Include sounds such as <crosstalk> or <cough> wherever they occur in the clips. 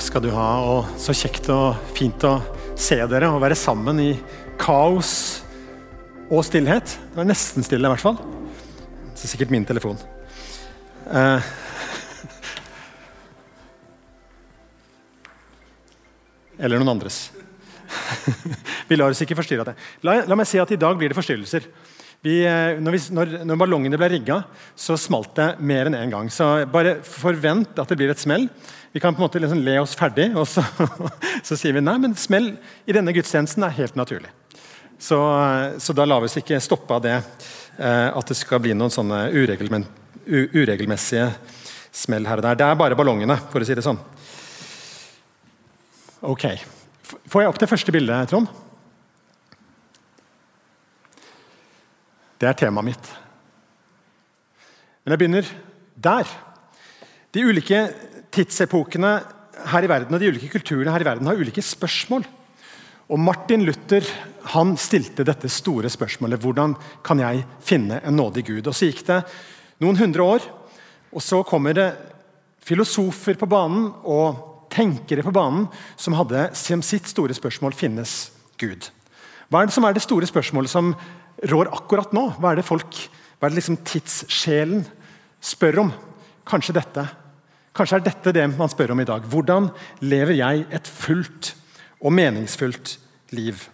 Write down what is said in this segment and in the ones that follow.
Takk skal du ha, og så kjekt og fint å se dere og være sammen i kaos og stillhet. Det var nesten stille, i hvert fall. Det er sikkert min telefon. Eh. Eller noen andres. <laughs> vi lar oss ikke forstyrre av det. La, la meg si at i dag blir det forstyrrelser. Vi, eh, når, vi, når, når, ballongene ble rigga, så smalt det mer enn én en gang. Så bare forvent at det blir et smell. Vi kan på en måte liksom le oss ferdig, og så, <laughs> så, sier vi nei, men smell i denne gudstjenesten er helt naturlig. Så, så da lar vi oss ikke stoppe av det eh, at det skal bli noen sånne uregelmessige smell her og der. Det er bare ballongene, for å si det sånn. Ok. Får jeg opp det første bildet, Trond? Det er temaet mitt. Men jeg begynner der. De ulike tidsepokene her i verden og de ulike kulturene her i verden har ulike spørsmål. Og Martin Luther han stilte dette store spørsmålet hvordan kan jeg finne en nådig Gud. Og Så gikk det noen hundre år, og så kommer det filosofer på banen og tenkere på banen som hadde som sitt store spørsmål finnes Gud. Hva er det som er det store spørsmålet som rår akkurat nå? Hva er det folk, hva er det liksom tidssjelen spør om? Kanskje dette. Kanskje er dette det man spør om i dag. Hvordan lever jeg et fullt og meningsfullt liv?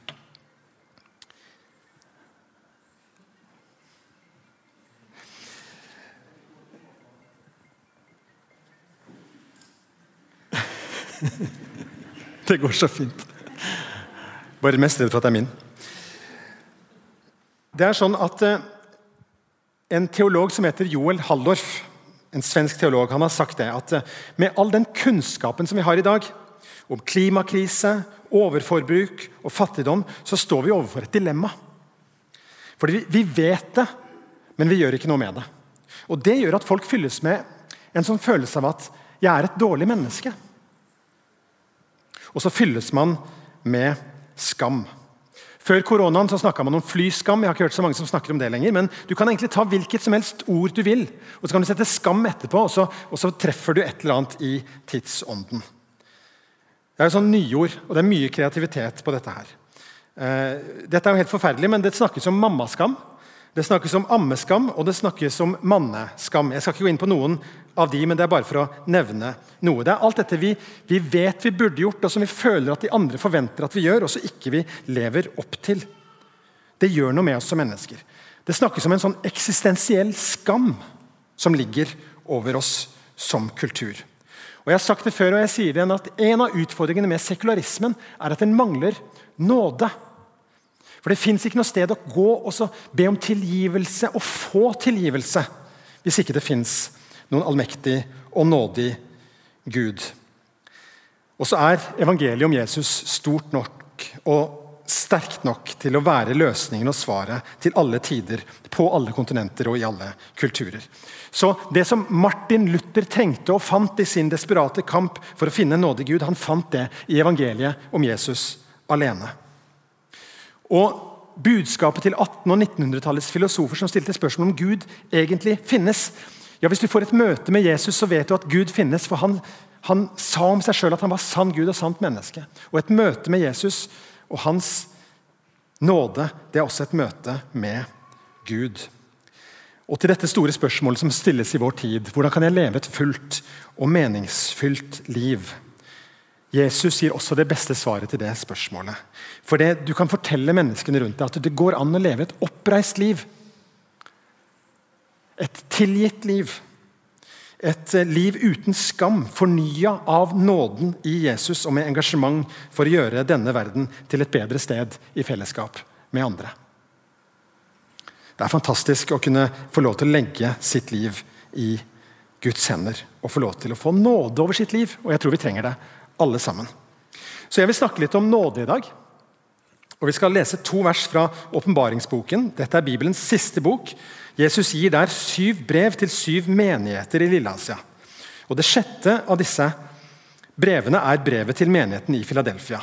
<laughs> Det går så fint. Bare mest redd for at det er min. Det er sånn at eh, En teolog som heter Joel Halldorf, en svensk teolog, han har sagt det, at eh, med all den kunnskapen som vi har i dag, om klimakrise, overforbruk og fattigdom, så står vi overfor et dilemma. Fordi vi vet det, men vi gjør ikke noe med det. Og Det gjør at folk fylles med en sånn følelse av at 'jeg er et dårlig menneske'. Og så fylles man med skam. Før koronaen så man om flyskam. Jeg har ikke hørt så mange som snakker om det lenger, men Du kan egentlig ta hvilket som helst ord du vil, og så kan du sette skam etterpå, og så, og så treffer du et eller annet i tidsånden. Det er jo sånn nyord, og det er mye kreativitet på dette. her. Uh, dette er jo helt forferdelig, men det snakkes om mammaskam. Det snakkes om ammeskam og det snakkes om manneskam. Jeg skal ikke gå inn på noen av de, men det er bare for å nevne noe. Det er alt dette vi, vi vet vi burde gjort, og som vi føler at de andre forventer at vi gjør, og så ikke vi lever opp til. Det gjør noe med oss som mennesker. Det snakkes om en sånn eksistensiell skam som ligger over oss som kultur. Og jeg har sagt det før, og jeg sier det igjen, at En av utfordringene med sekularismen er at den mangler nåde. For Det fins ikke noe sted å gå og be om tilgivelse og få tilgivelse hvis ikke det fins noen allmektig og nådig Gud. Og så er evangeliet om Jesus stort nok og sterkt nok til å være løsningen og svaret til alle tider, på alle kontinenter og i alle kulturer. Så Det som Martin Luther trengte og fant i sin desperate kamp for å finne en nådig Gud, han fant det i evangeliet om Jesus alene. Og Budskapet til 1800- og 1900-tallets filosofer som stilte spørsmål om Gud egentlig finnes. Ja, Hvis du får et møte med Jesus, så vet du at Gud finnes. For han, han sa om seg sjøl at han var sann Gud og sant menneske. Og Et møte med Jesus og hans nåde det er også et møte med Gud. Og til dette store spørsmålet som stilles i vår tid, hvordan kan jeg leve et fullt og meningsfylt liv? Jesus gir også det beste svaret til det spørsmålet. For det, Du kan fortelle menneskene rundt deg at det går an å leve et oppreist liv. Et tilgitt liv. Et eh, liv uten skam, fornya av nåden i Jesus og med engasjement for å gjøre denne verden til et bedre sted i fellesskap med andre. Det er fantastisk å kunne få lov til å legge sitt liv i Guds hender og få lov til å få nåde over sitt liv. Og jeg tror vi trenger det alle sammen. Så Jeg vil snakke litt om nåde i dag. Og Vi skal lese to vers fra åpenbaringsboken. Dette er Bibelens siste bok. Jesus gir der syv brev til syv menigheter i Lilleasia. Og Det sjette av disse brevene er brevet til menigheten i Filadelfia.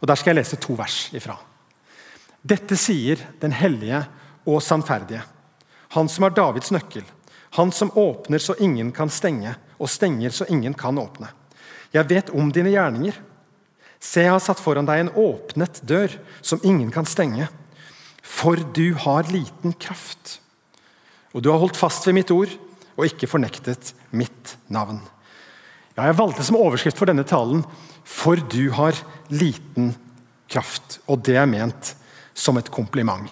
Og Der skal jeg lese to vers ifra. Dette sier den hellige og sannferdige, han som har Davids nøkkel, han som åpner så ingen kan stenge, og stenger så ingen kan åpne. Jeg vet om dine gjerninger. Se, jeg har satt foran deg en åpnet dør som ingen kan stenge. For du har liten kraft. Og du har holdt fast ved mitt ord og ikke fornektet mitt navn. Ja, jeg valgte som overskrift for denne talen 'For du har liten kraft'. Og det er ment som et kompliment.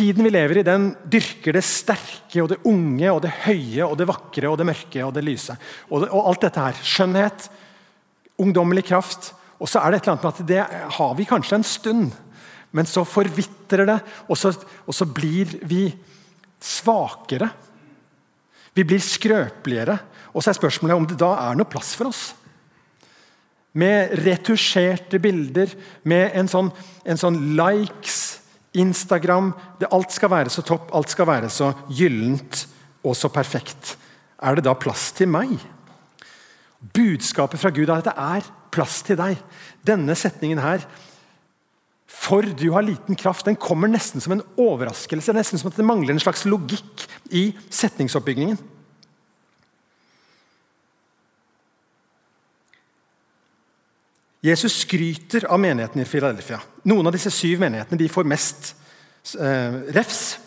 Tiden vi lever i, den dyrker det sterke og det unge og det høye og det vakre og det mørke og det lyse. Og, det, og alt dette her. Skjønnhet, ungdommelig kraft. Og så er det et eller annet med at det har vi kanskje en stund, men så forvitrer det, og så, og så blir vi svakere. Vi blir skrøpeligere. Og så er spørsmålet om det da er noe plass for oss. Med retusjerte bilder, med en sånn, en sånn likes, Instagram det, Alt skal være så topp, alt skal være så gyllent og så perfekt. Er det da plass til meg? Budskapet fra Gud er at det er plass til deg. Denne setningen her For du har liten kraft, den kommer nesten som en overraskelse. Nesten som at det mangler en slags logikk i setningsoppbyggingen. Jesus skryter av menigheten i Filadelfia. Noen av disse syv menighetene får mest eh, refs,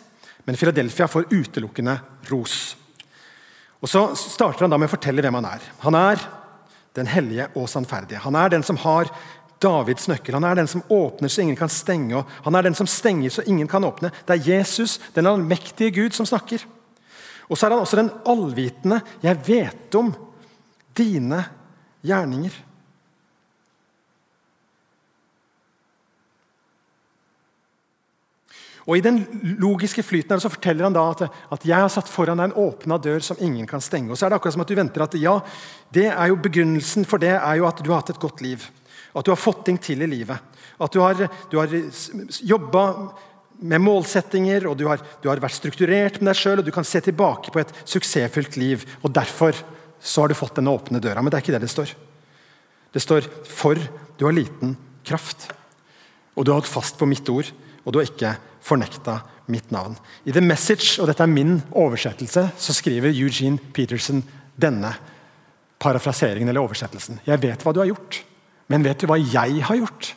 men Filadelfia får utelukkende ros. Og Så starter han da med å fortelle hvem han er. Han er den hellige og sannferdige. Han er den som har Davids nøkkel. Han er den som åpner så ingen kan stenge. Han er den som stenger så ingen kan åpne. Det er Jesus, den allmektige Gud, som snakker. Og så er han også den allvitende. Jeg vet om dine gjerninger. Og I den logiske flyten så forteller han da at, at jeg har satt foran deg en åpna dør som ingen kan stenge. Og så er det akkurat som at du venter at ja, det er jo Begrunnelsen for det er jo at du har hatt et godt liv. At du har fått ting til i livet. At du har, du har jobba med målsettinger, og du har, du har vært strukturert med deg sjøl, og du kan se tilbake på et suksessfullt liv. og Derfor så har du fått denne åpne døra. Men det er ikke det det står. Det står 'for du har liten kraft'. Og du har holdt fast på mitt ord, og du har ikke fornekta mitt navn. I The Message, og dette er min oversettelse, så skriver Eugene Peterson denne parafraseringen eller oversettelsen. Jeg vet hva du har gjort, men vet du hva jeg har gjort?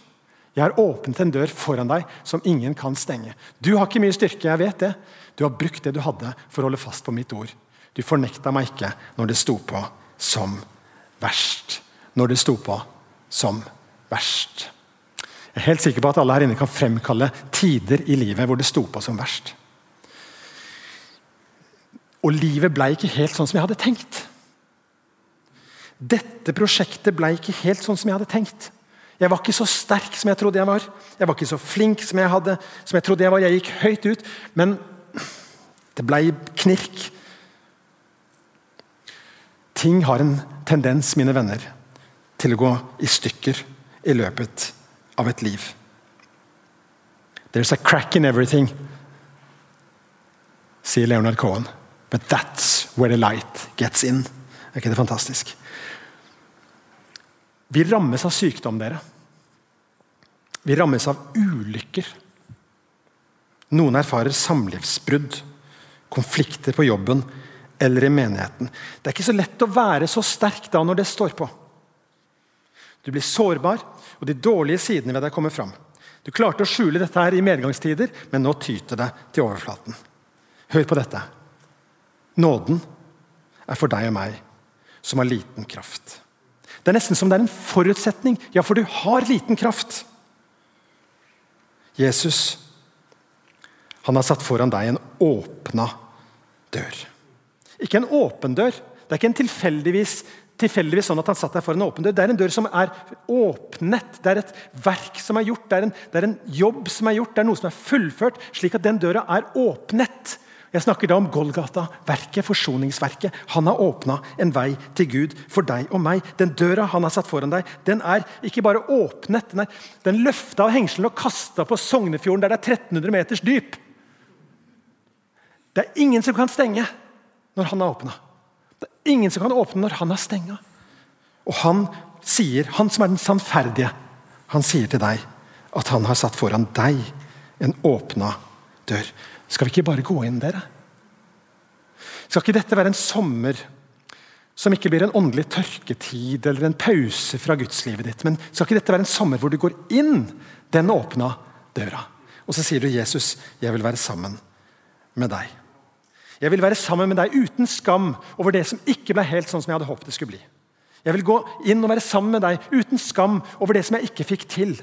Jeg har åpnet en dør foran deg som ingen kan stenge. Du har ikke mye styrke, jeg vet det. Du har brukt det du hadde for å holde fast på mitt ord. Du fornekta meg ikke når det sto på som verst. Når det sto på som verst. Jeg er helt sikker på at alle her inne kan fremkalle tider i livet hvor det sto på som verst. Og livet ble ikke helt sånn som jeg hadde tenkt. Dette prosjektet ble ikke helt sånn som jeg hadde tenkt. Jeg var ikke så sterk som jeg trodde jeg var. Jeg var ikke så flink som jeg, hadde, som jeg trodde jeg var. Jeg gikk høyt ut, men det ble knirk. Ting har en tendens, mine venner, til å gå i stykker i løpet av et liv. There's a crack in everything, sier Leonard Cohen. But that's where the light gets in. Er ikke det fantastisk? Vi rammes av sykdom, dere. Vi rammes av ulykker. Noen erfarer samlivsbrudd, konflikter på jobben eller i menigheten. Det er ikke så lett å være så sterk da når det står på. Du blir sårbar, og de dårlige sidene ved deg kommer fram. Du klarte å skjule dette her i medgangstider, men nå tyter det til overflaten. Hør på dette. Nåden er for deg og meg som har liten kraft. Det er nesten som det er en forutsetning. Ja, for du har liten kraft. Jesus han har satt foran deg en åpna dør. Ikke en åpen dør. Det er ikke en tilfeldigvis tilfeldigvis sånn at han satt der foran en åpen dør. Det er en dør som er åpnet. Det er et verk som er gjort, det er, en, det er en jobb som er gjort, det er noe som er fullført, slik at den døra er åpnet. Jeg snakker da om Golgata-verket, forsoningsverket. Han har åpna en vei til Gud for deg og meg. Den døra han har satt foran deg, den er ikke bare åpnet. Den, er, den løfta av hengselen og kasta på Sognefjorden, der det er 1300 meters dyp. Det er ingen som kan stenge når han har åpna. Ingen som kan åpne når han er stenga. Og han sier, han som er den sannferdige, han sier til deg at han har satt foran deg en åpna dør. Skal vi ikke bare gå inn, dere? Skal ikke dette være en sommer som ikke blir en åndelig tørketid eller en pause fra gudslivet ditt. Men skal ikke dette være en sommer hvor du går inn den åpna døra? Og så sier du, 'Jesus, jeg vil være sammen med deg'. Jeg vil være sammen med deg uten skam over det som ikke ble helt sånn som jeg hadde håpet det skulle bli. Jeg vil gå inn og være sammen med deg uten skam over det som jeg ikke fikk til.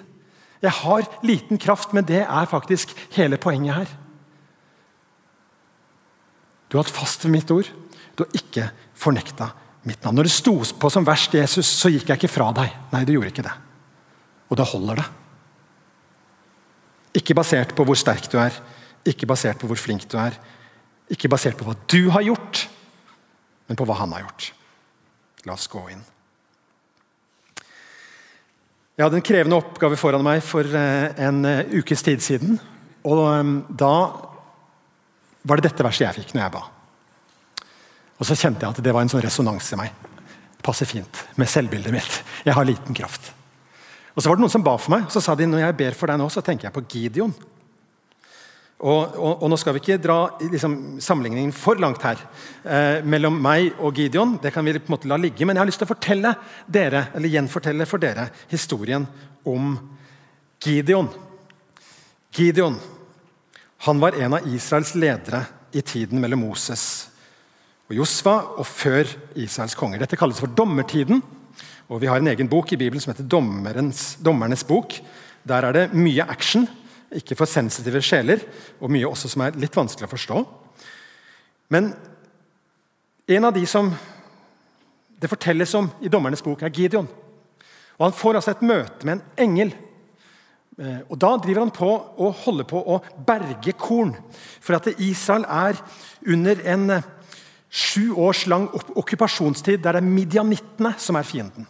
Jeg har liten kraft, men det er faktisk hele poenget her. Du har hatt fast ved mitt ord. Du har ikke fornekta mitt navn. Når det sto på som verst Jesus, så gikk jeg ikke fra deg. Nei, du gjorde ikke det. Og da holder det. Ikke basert på hvor sterk du er, ikke basert på hvor flink du er, ikke basert på hva du har gjort, men på hva han har gjort. La oss gå inn. Jeg hadde en krevende oppgave foran meg for eh, en eh, ukes tid siden. Og eh, da var det dette verset jeg fikk når jeg ba. Og så kjente jeg at det var en sånn resonans i meg. Passer fint med selvbildet mitt. Jeg har liten kraft. Og Så var det noen som ba for meg, så sa de når jeg ber for deg nå, så tenker jeg på Gideon. Og, og, og Nå skal vi ikke dra liksom, sammenligningen for langt her eh, mellom meg og Gideon. det kan vi på en måte la ligge, Men jeg har lyst til å fortelle dere, eller gjenfortelle for dere historien om Gideon. Gideon han var en av Israels ledere i tiden mellom Moses og Josva og før Israels konger. Dette kalles for dommertiden. og Vi har en egen bok i Bibelen som heter Dommernes bok. Der er det mye action, ikke for sensitive sjeler, og mye også som er litt vanskelig å forstå. Men en av de som det fortelles om i Dommernes bok, er Gideon. Og Han får altså et møte med en engel Eh, og Da driver han på å holde på å berge korn. For at Israel er under en eh, sju års lang okkupasjonstid der det er midjanittene som er fienden.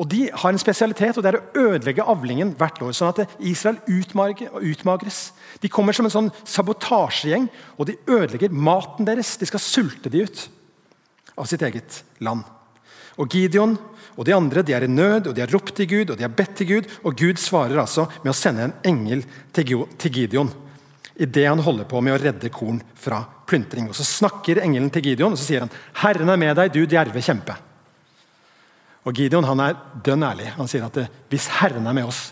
Og De har en spesialitet, og det er å ødelegge avlingen hvert år. sånn at Israel utmagres. De kommer som en sånn sabotasjegjeng, og de ødelegger maten deres. De skal sulte de ut av sitt eget land. Og Gideon og de andre de er i nød, og de har ropt til Gud og de har bedt til Gud. Og Gud svarer altså med å sende en engel til Gideon idet han holder på med å redde korn fra plyntring. Og Så snakker engelen til Gideon og så sier han, 'Herren er med deg, du djerve kjempe'. Og Gideon han er dønn ærlig. Han sier at hvis Herren er med oss,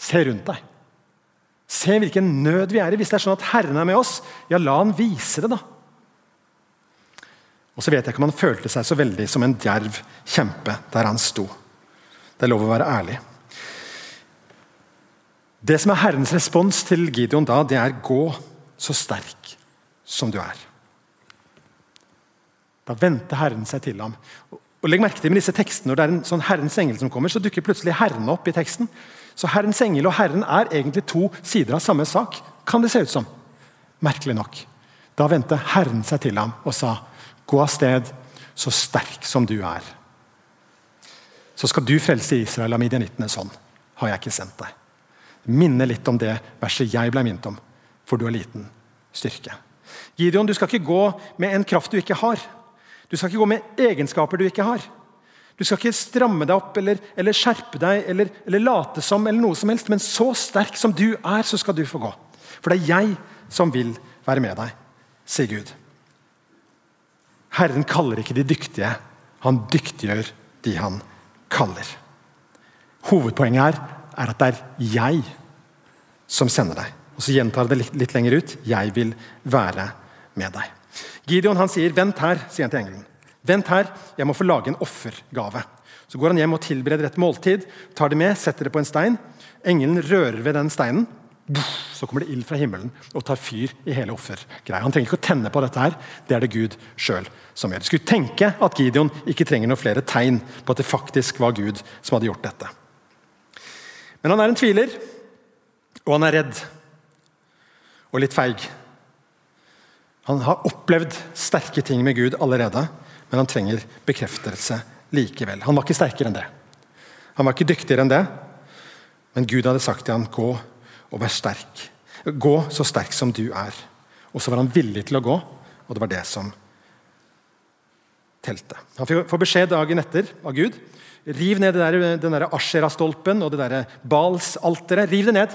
se rundt deg. Se hvilken nød vi er i. Hvis det er sånn at Herren er med oss, ja, la han vise det, da. Og så vet jeg ikke om han følte seg så veldig som en djerv kjempe der han sto. Det er lov å være ærlig. Det som er Herrens respons til Gideon da, det er 'gå så sterk som du er'. Da vendte Herren seg til ham. Og Legg merke til med disse tekstene, Når det er en sånn Herrens engel som kommer, så dukker plutselig Herren opp i teksten. Så Herrens engel og Herren er egentlig to sider av samme sak, kan det se ut som. Merkelig nok. Da vendte Herren seg til ham og sa Gå av sted, så sterk som du er. Så skal du frelse Israel av midjanittene sånn. Har jeg ikke sendt deg. Minne litt om det verset jeg ble minnet om, for du har liten styrke. Gideon, du skal ikke gå med en kraft du ikke har. Du skal ikke gå med egenskaper du ikke har. Du skal ikke stramme deg opp eller, eller skjerpe deg eller, eller, late som, eller noe som helst, men så sterk som du er, så skal du få gå. For det er jeg som vil være med deg, sier Gud. Herren kaller ikke de dyktige, han dyktiggjør de han kaller. Hovedpoenget her er at det er jeg som sender deg. Og Så gjentar det litt, litt lenger ut. Jeg vil være med deg. Gideon han sier, 'Vent her', sier han til engelen. 'Vent her, jeg må få lage en offergave'. Så går han hjem og tilbereder et måltid, tar det med, setter det på en stein. Engelen rører ved den steinen så kommer det ild fra himmelen og tar fyr i hele offergreia. Han trenger ikke å tenne på dette, her, det er det Gud sjøl som gjør. Du skulle tenke at Gideon ikke trenger noen flere tegn på at det faktisk var Gud som hadde gjort dette. Men han er en tviler, og han er redd. Og litt feig. Han har opplevd sterke ting med Gud allerede, men han trenger bekreftelse likevel. Han var ikke sterkere enn det. Han var ikke dyktigere enn det, men Gud hadde sagt til ham, gå og vær sterk. Gå så sterk som du er. Og så var han villig til å gå, og det var det som telte. Han får beskjed dagen etter av Gud. Riv ned der, den der Ashera-stolpen og det der Bals-alteret. Riv det ned.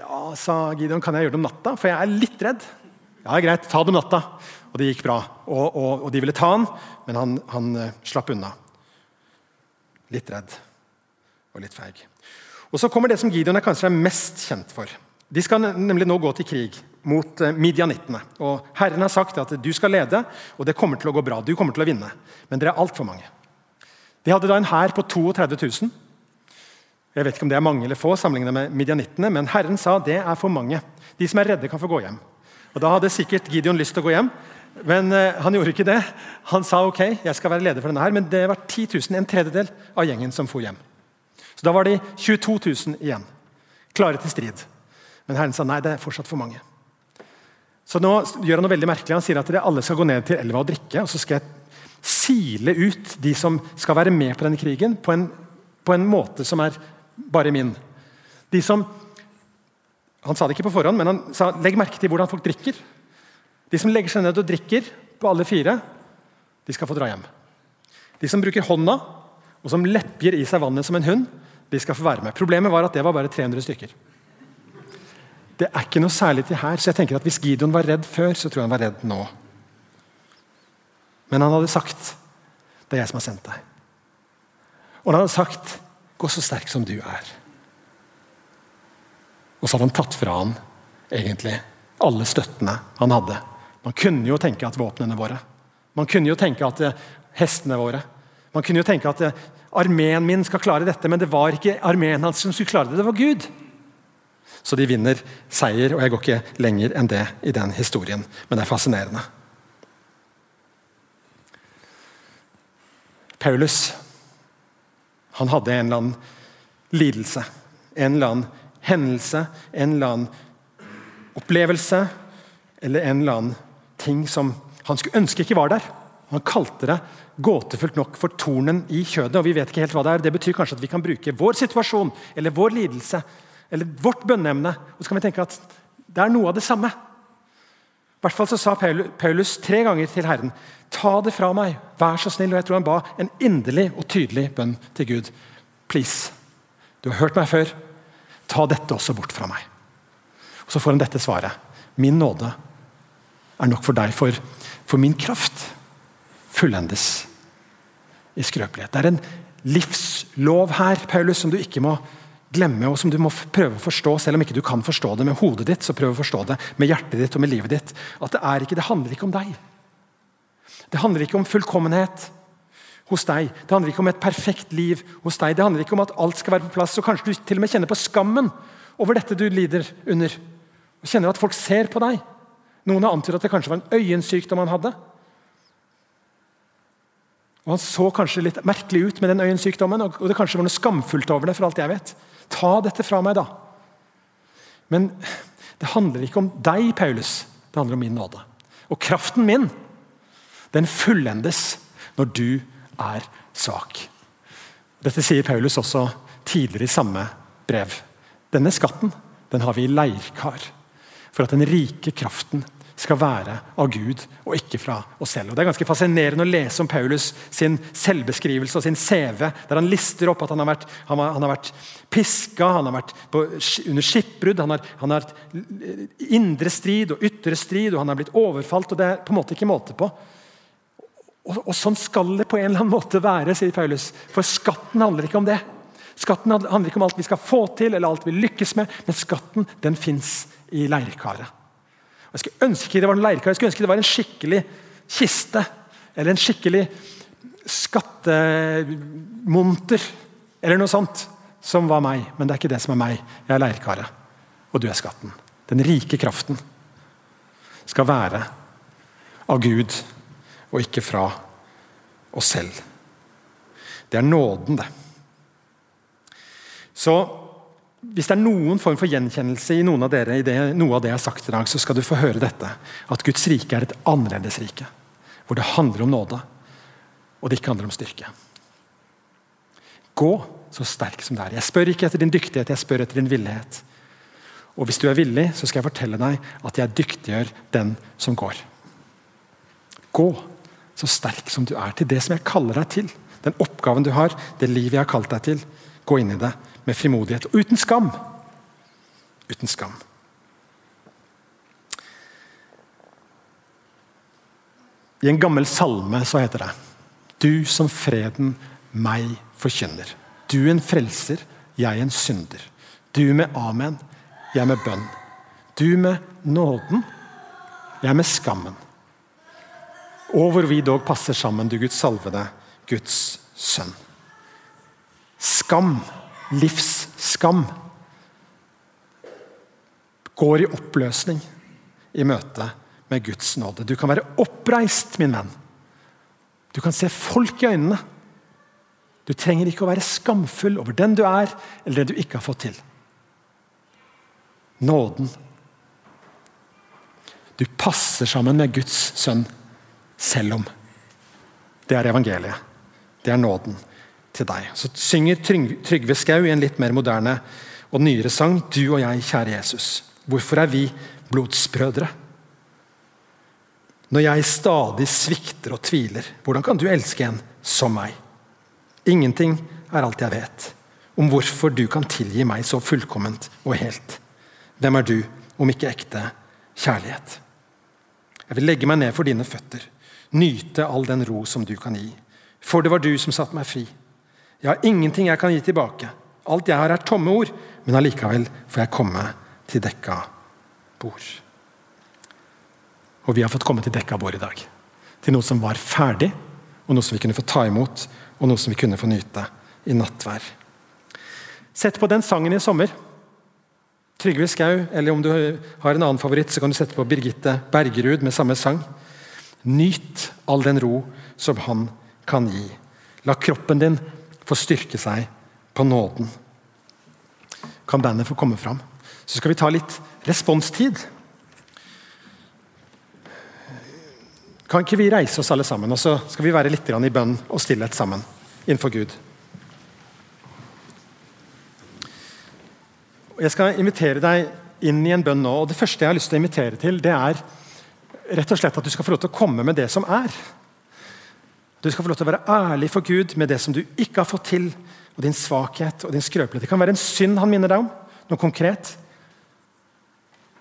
Ja, sa Gideon, kan jeg gjøre det om natta? For jeg er litt redd. Ja, greit, ta det om natta. Og det gikk bra. Og, og, og de ville ta han, men han, han uh, slapp unna. Litt redd og litt feig. Og Så kommer det som Gideon er kanskje er mest kjent for. De skal nemlig nå gå til krig mot uh, midianittene. Og Herren har sagt at du skal lede, og det kommer til å gå bra. Du kommer til å vinne. Men dere er altfor mange. De hadde da en hær på 32 000. Jeg vet ikke om det er mange eller få sammenlignet med midjanittene, men Herren sa det er for mange. De som er redde, kan få gå hjem. Og Da hadde sikkert Gideon lyst til å gå hjem, men uh, han gjorde ikke det. Han sa ok, jeg skal være leder for denne her, men det var 10 000, en tredjedel av gjengen som for hjem. Så Da var de 22 000 igjen, klare til strid. Men Herren sa nei, det er fortsatt for mange. Så nå gjør Han noe veldig merkelig. Han sier at alle skal gå ned til elva og drikke. og så skal jeg sile ut de som skal være med på denne krigen, på en, på en måte som er bare min. De som Han sa det ikke på forhånd, men han sa legg merke til hvordan folk drikker. De som legger seg ned og drikker på alle fire, de skal få dra hjem. De som bruker hånda, og som lepper i seg vannet som en hund, de skal få være med. Problemet var at det var bare 300 stykker. Det er ikke noe særlig til her, så jeg tenker at hvis Gideon var redd før, så tror jeg han var redd nå. Men han hadde sagt det er jeg som har sendt deg. Og han hadde sagt gå så sterk som du er. Og så hadde han tatt fra han egentlig alle støttene han hadde. Man kunne jo tenke at våpnene våre, man kunne jo tenke at eh, hestene våre Man kunne jo tenke at eh, armeen min skal klare dette, men det var ikke armeen hans som skulle klare det, det var Gud. Så de vinner seier, og jeg går ikke lenger enn det i den historien. Men det er fascinerende. Paulus han hadde en eller annen lidelse, en eller annen hendelse, en eller annen opplevelse eller en eller annen ting som han skulle ønske ikke var der. Han kalte det gåtefullt nok for tornen i kjødet. og vi vet ikke helt hva Det er. Det betyr kanskje at vi kan bruke vår situasjon eller vår lidelse eller vårt bønneemne og så kan vi tenke at det er noe av det samme. I hvert fall så sa Paulus tre ganger til Herren Ta det fra meg, vær så snill. Og jeg tror han ba en inderlig og tydelig bønn til Gud. Please, du har hørt meg før. Ta dette også bort fra meg. Og Så får han dette svaret. Min nåde er nok for deg, for, for min kraft fullendes i skrøpelighet. Det er en livslov her Paulus, som du ikke må glemme, og som du må prøve å forstå, selv om ikke du kan forstå det med hodet ditt, så prøv å forstå det med hjertet ditt og med livet ditt. At det, er ikke, det handler ikke om deg. Det handler ikke om fullkommenhet hos deg. Det handler ikke om et perfekt liv hos deg. Det handler ikke om at alt skal være på plass. og Kanskje du til og med kjenner på skammen over dette du lider under. Og Kjenner at folk ser på deg. Noen har antydet at det kanskje var en øyensykdom han hadde. Og Han så kanskje litt merkelig ut med den øyensykdommen, og det kanskje var noe skamfullt over det. for alt jeg vet. Ta dette fra meg, da. Men det handler ikke om deg, Paulus. Det handler om min nåde. Og kraften min den fullendes når du er svak. Dette sier Paulus også tidligere i samme brev. Denne skatten den har vi i leirkar for at den rike kraften skal være av Gud og ikke fra oss selv. Og Det er ganske fascinerende å lese om Paulus sin selvbeskrivelse og sin CV, der han lister opp at han har vært, han har, han har vært piska, han har vært på, under skipbrudd, han har, han har indre strid og ytre strid, og han har blitt overfalt. og Det er på en måte ikke måte på. Og, og, Sånn skal det på en eller annen måte være, sier Paulus. For skatten handler ikke om det. Skatten handler ikke om alt vi skal få til eller alt vi lykkes med, men skatten den fins i leirkaret. Jeg skulle ønske det var en leirkar, jeg skulle ønske det var en skikkelig kiste. Eller en skikkelig skattemonter, eller noe sånt, som var meg. Men det er ikke det som er meg. Jeg er leirkaret, og du er skatten. Den rike kraften skal være av Gud og ikke fra oss selv. Det er nåden, det. Så hvis det er noen form for gjenkjennelse i noen av dere, i det, noe av det jeg har sagt i dag, så skal du få høre dette. At Guds rike er et annerledes rike. Hvor det handler om nåde, og det ikke handler om styrke. Gå så sterk som det er. Jeg spør ikke etter din dyktighet, jeg spør etter din villighet. Og hvis du er villig, så skal jeg fortelle deg at jeg dyktiggjør den som går. Gå så sterk som du er til det som jeg kaller deg til. Den oppgaven du har, det livet jeg har kalt deg til. Gå inn i det med frimodighet og uten skam. Uten skam. I en gammel salme så heter det Du som freden meg forkynner. Du en frelser, jeg en synder. Du med amen, jeg med bønn. Du med nåden, jeg med skammen. Og hvor vi dog passer sammen, du Guds salvede, Guds sønn. Skam, livsskam, går i oppløsning i møte med Guds nåde. Du kan være oppreist, min venn. Du kan se folk i øynene. Du trenger ikke å være skamfull over den du er, eller det du ikke har fått til. Nåden. Du passer sammen med Guds sønn selv om. Det er evangeliet. Det er nåden til deg. Så synger Trygve Skau i en litt mer moderne og nyere sang 'Du og jeg, kjære Jesus'. Hvorfor er vi blodsbrødre? Når jeg stadig svikter og tviler, hvordan kan du elske en som meg? Ingenting er alt jeg vet om hvorfor du kan tilgi meg så fullkomment og helt. Hvem er du, om ikke ekte kjærlighet? Jeg vil legge meg ned for dine føtter, nyte all den ro som du kan gi. For det var du som satte meg fri. Jeg har ingenting jeg kan gi tilbake. Alt jeg har, er tomme ord, men allikevel får jeg komme til dekka bord. Og vi har fått komme til dekka bord i dag. Til noe som var ferdig, og noe som vi kunne få ta imot, og noe som vi kunne få nyte i nattvær. Sett på den sangen i sommer. Trygve Skau, eller om du har en annen favoritt, så kan du sette på Birgitte Bergerud med samme sang. Nyt all den ro som han kan gi. La kroppen din få styrke seg på nåden. Kan bandet få komme fram? Så skal vi ta litt responstid. Kan ikke vi reise oss alle sammen, og så skal vi være litt i bønn og stillhet sammen innenfor Gud? Jeg skal invitere deg inn i en bønn nå. og Det første jeg har lyst til å invitere til, det er rett og slett at du skal få lov til å komme med det som er. Du skal få lov til å være ærlig for Gud med det som du ikke har fått til, og din svakhet og din skrøpelighet. Det kan være en synd han minner deg om, noe konkret.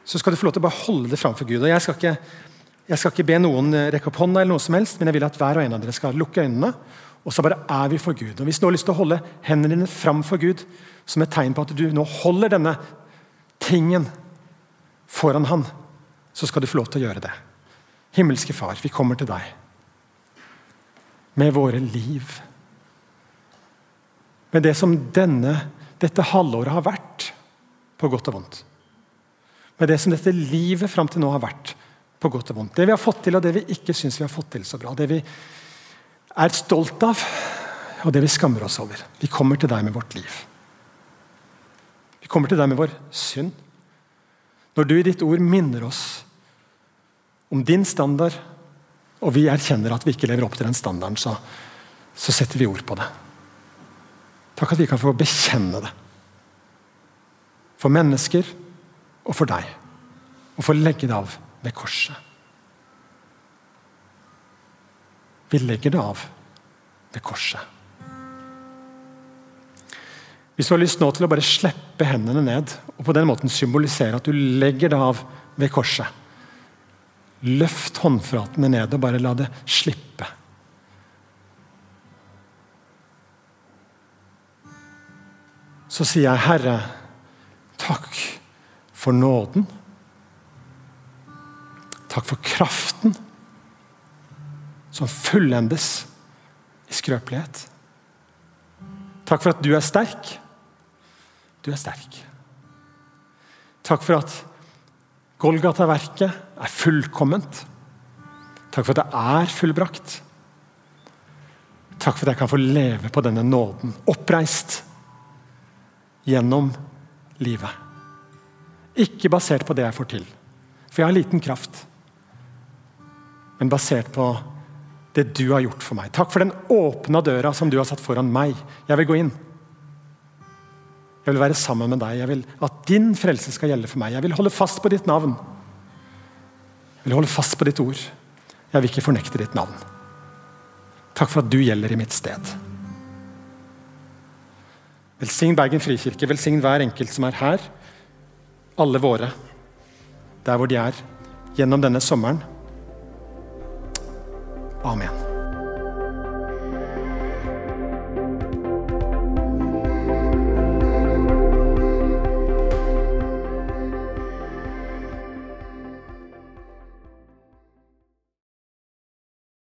Så skal du få lov til å bare holde det framfor Gud. og Jeg skal ikke jeg skal ikke be noen rekke opp hånda, eller noe som helst, men jeg vil at hver og en av dere skal lukke øynene. Og så bare er vi for Gud. Og Hvis du har lyst til å holde hendene dine fram for Gud som et tegn på at du nå holder denne tingen foran Han, så skal du få lov til å gjøre det. Himmelske Far, vi kommer til deg med våre liv. Med det som denne, dette halvåret har vært, på godt og vondt. Med det som dette livet fram til nå har vært, på godt og vondt. Det vi har fått til, og det vi ikke syns vi har fått til så bra. Det vi er stolt av, og det vi skammer oss over. Vi kommer til deg med vårt liv. Vi kommer til deg med vår synd. Når du i ditt ord minner oss om din standard, og vi erkjenner at vi ikke lever opp til den standarden, så, så setter vi ord på det. Takk at vi kan få bekjenne det. For mennesker og for deg. Og få legge det av ved korset. Vi legger det av ved korset. Hvis du har lyst nå til å bare slippe hendene ned og på den måten symbolisere at du legger det av ved korset Løft håndflatene ned og bare la det slippe. Så sier jeg, Herre, takk for nåden. Takk for kraften som fullendes i skrøpelighet. Takk for at du er sterk. Du er sterk. Takk for at Golgata-verket er fullkomment. Takk for at det er fullbrakt. Takk for at jeg kan få leve på denne nåden, oppreist gjennom livet. Ikke basert på det jeg får til, for jeg har liten kraft men basert på det du har gjort for meg. Takk for den åpna døra som du har satt foran meg. Jeg vil gå inn. Jeg vil være sammen med deg. Jeg vil at din frelse skal gjelde for meg. Jeg vil holde fast på ditt navn. Jeg vil holde fast på ditt ord. Jeg vil ikke fornekte ditt navn. Takk for at du gjelder i mitt sted. Velsign Bergen frikirke, velsign hver enkelt som er her. Alle våre, der hvor de er, gjennom denne sommeren. Amen.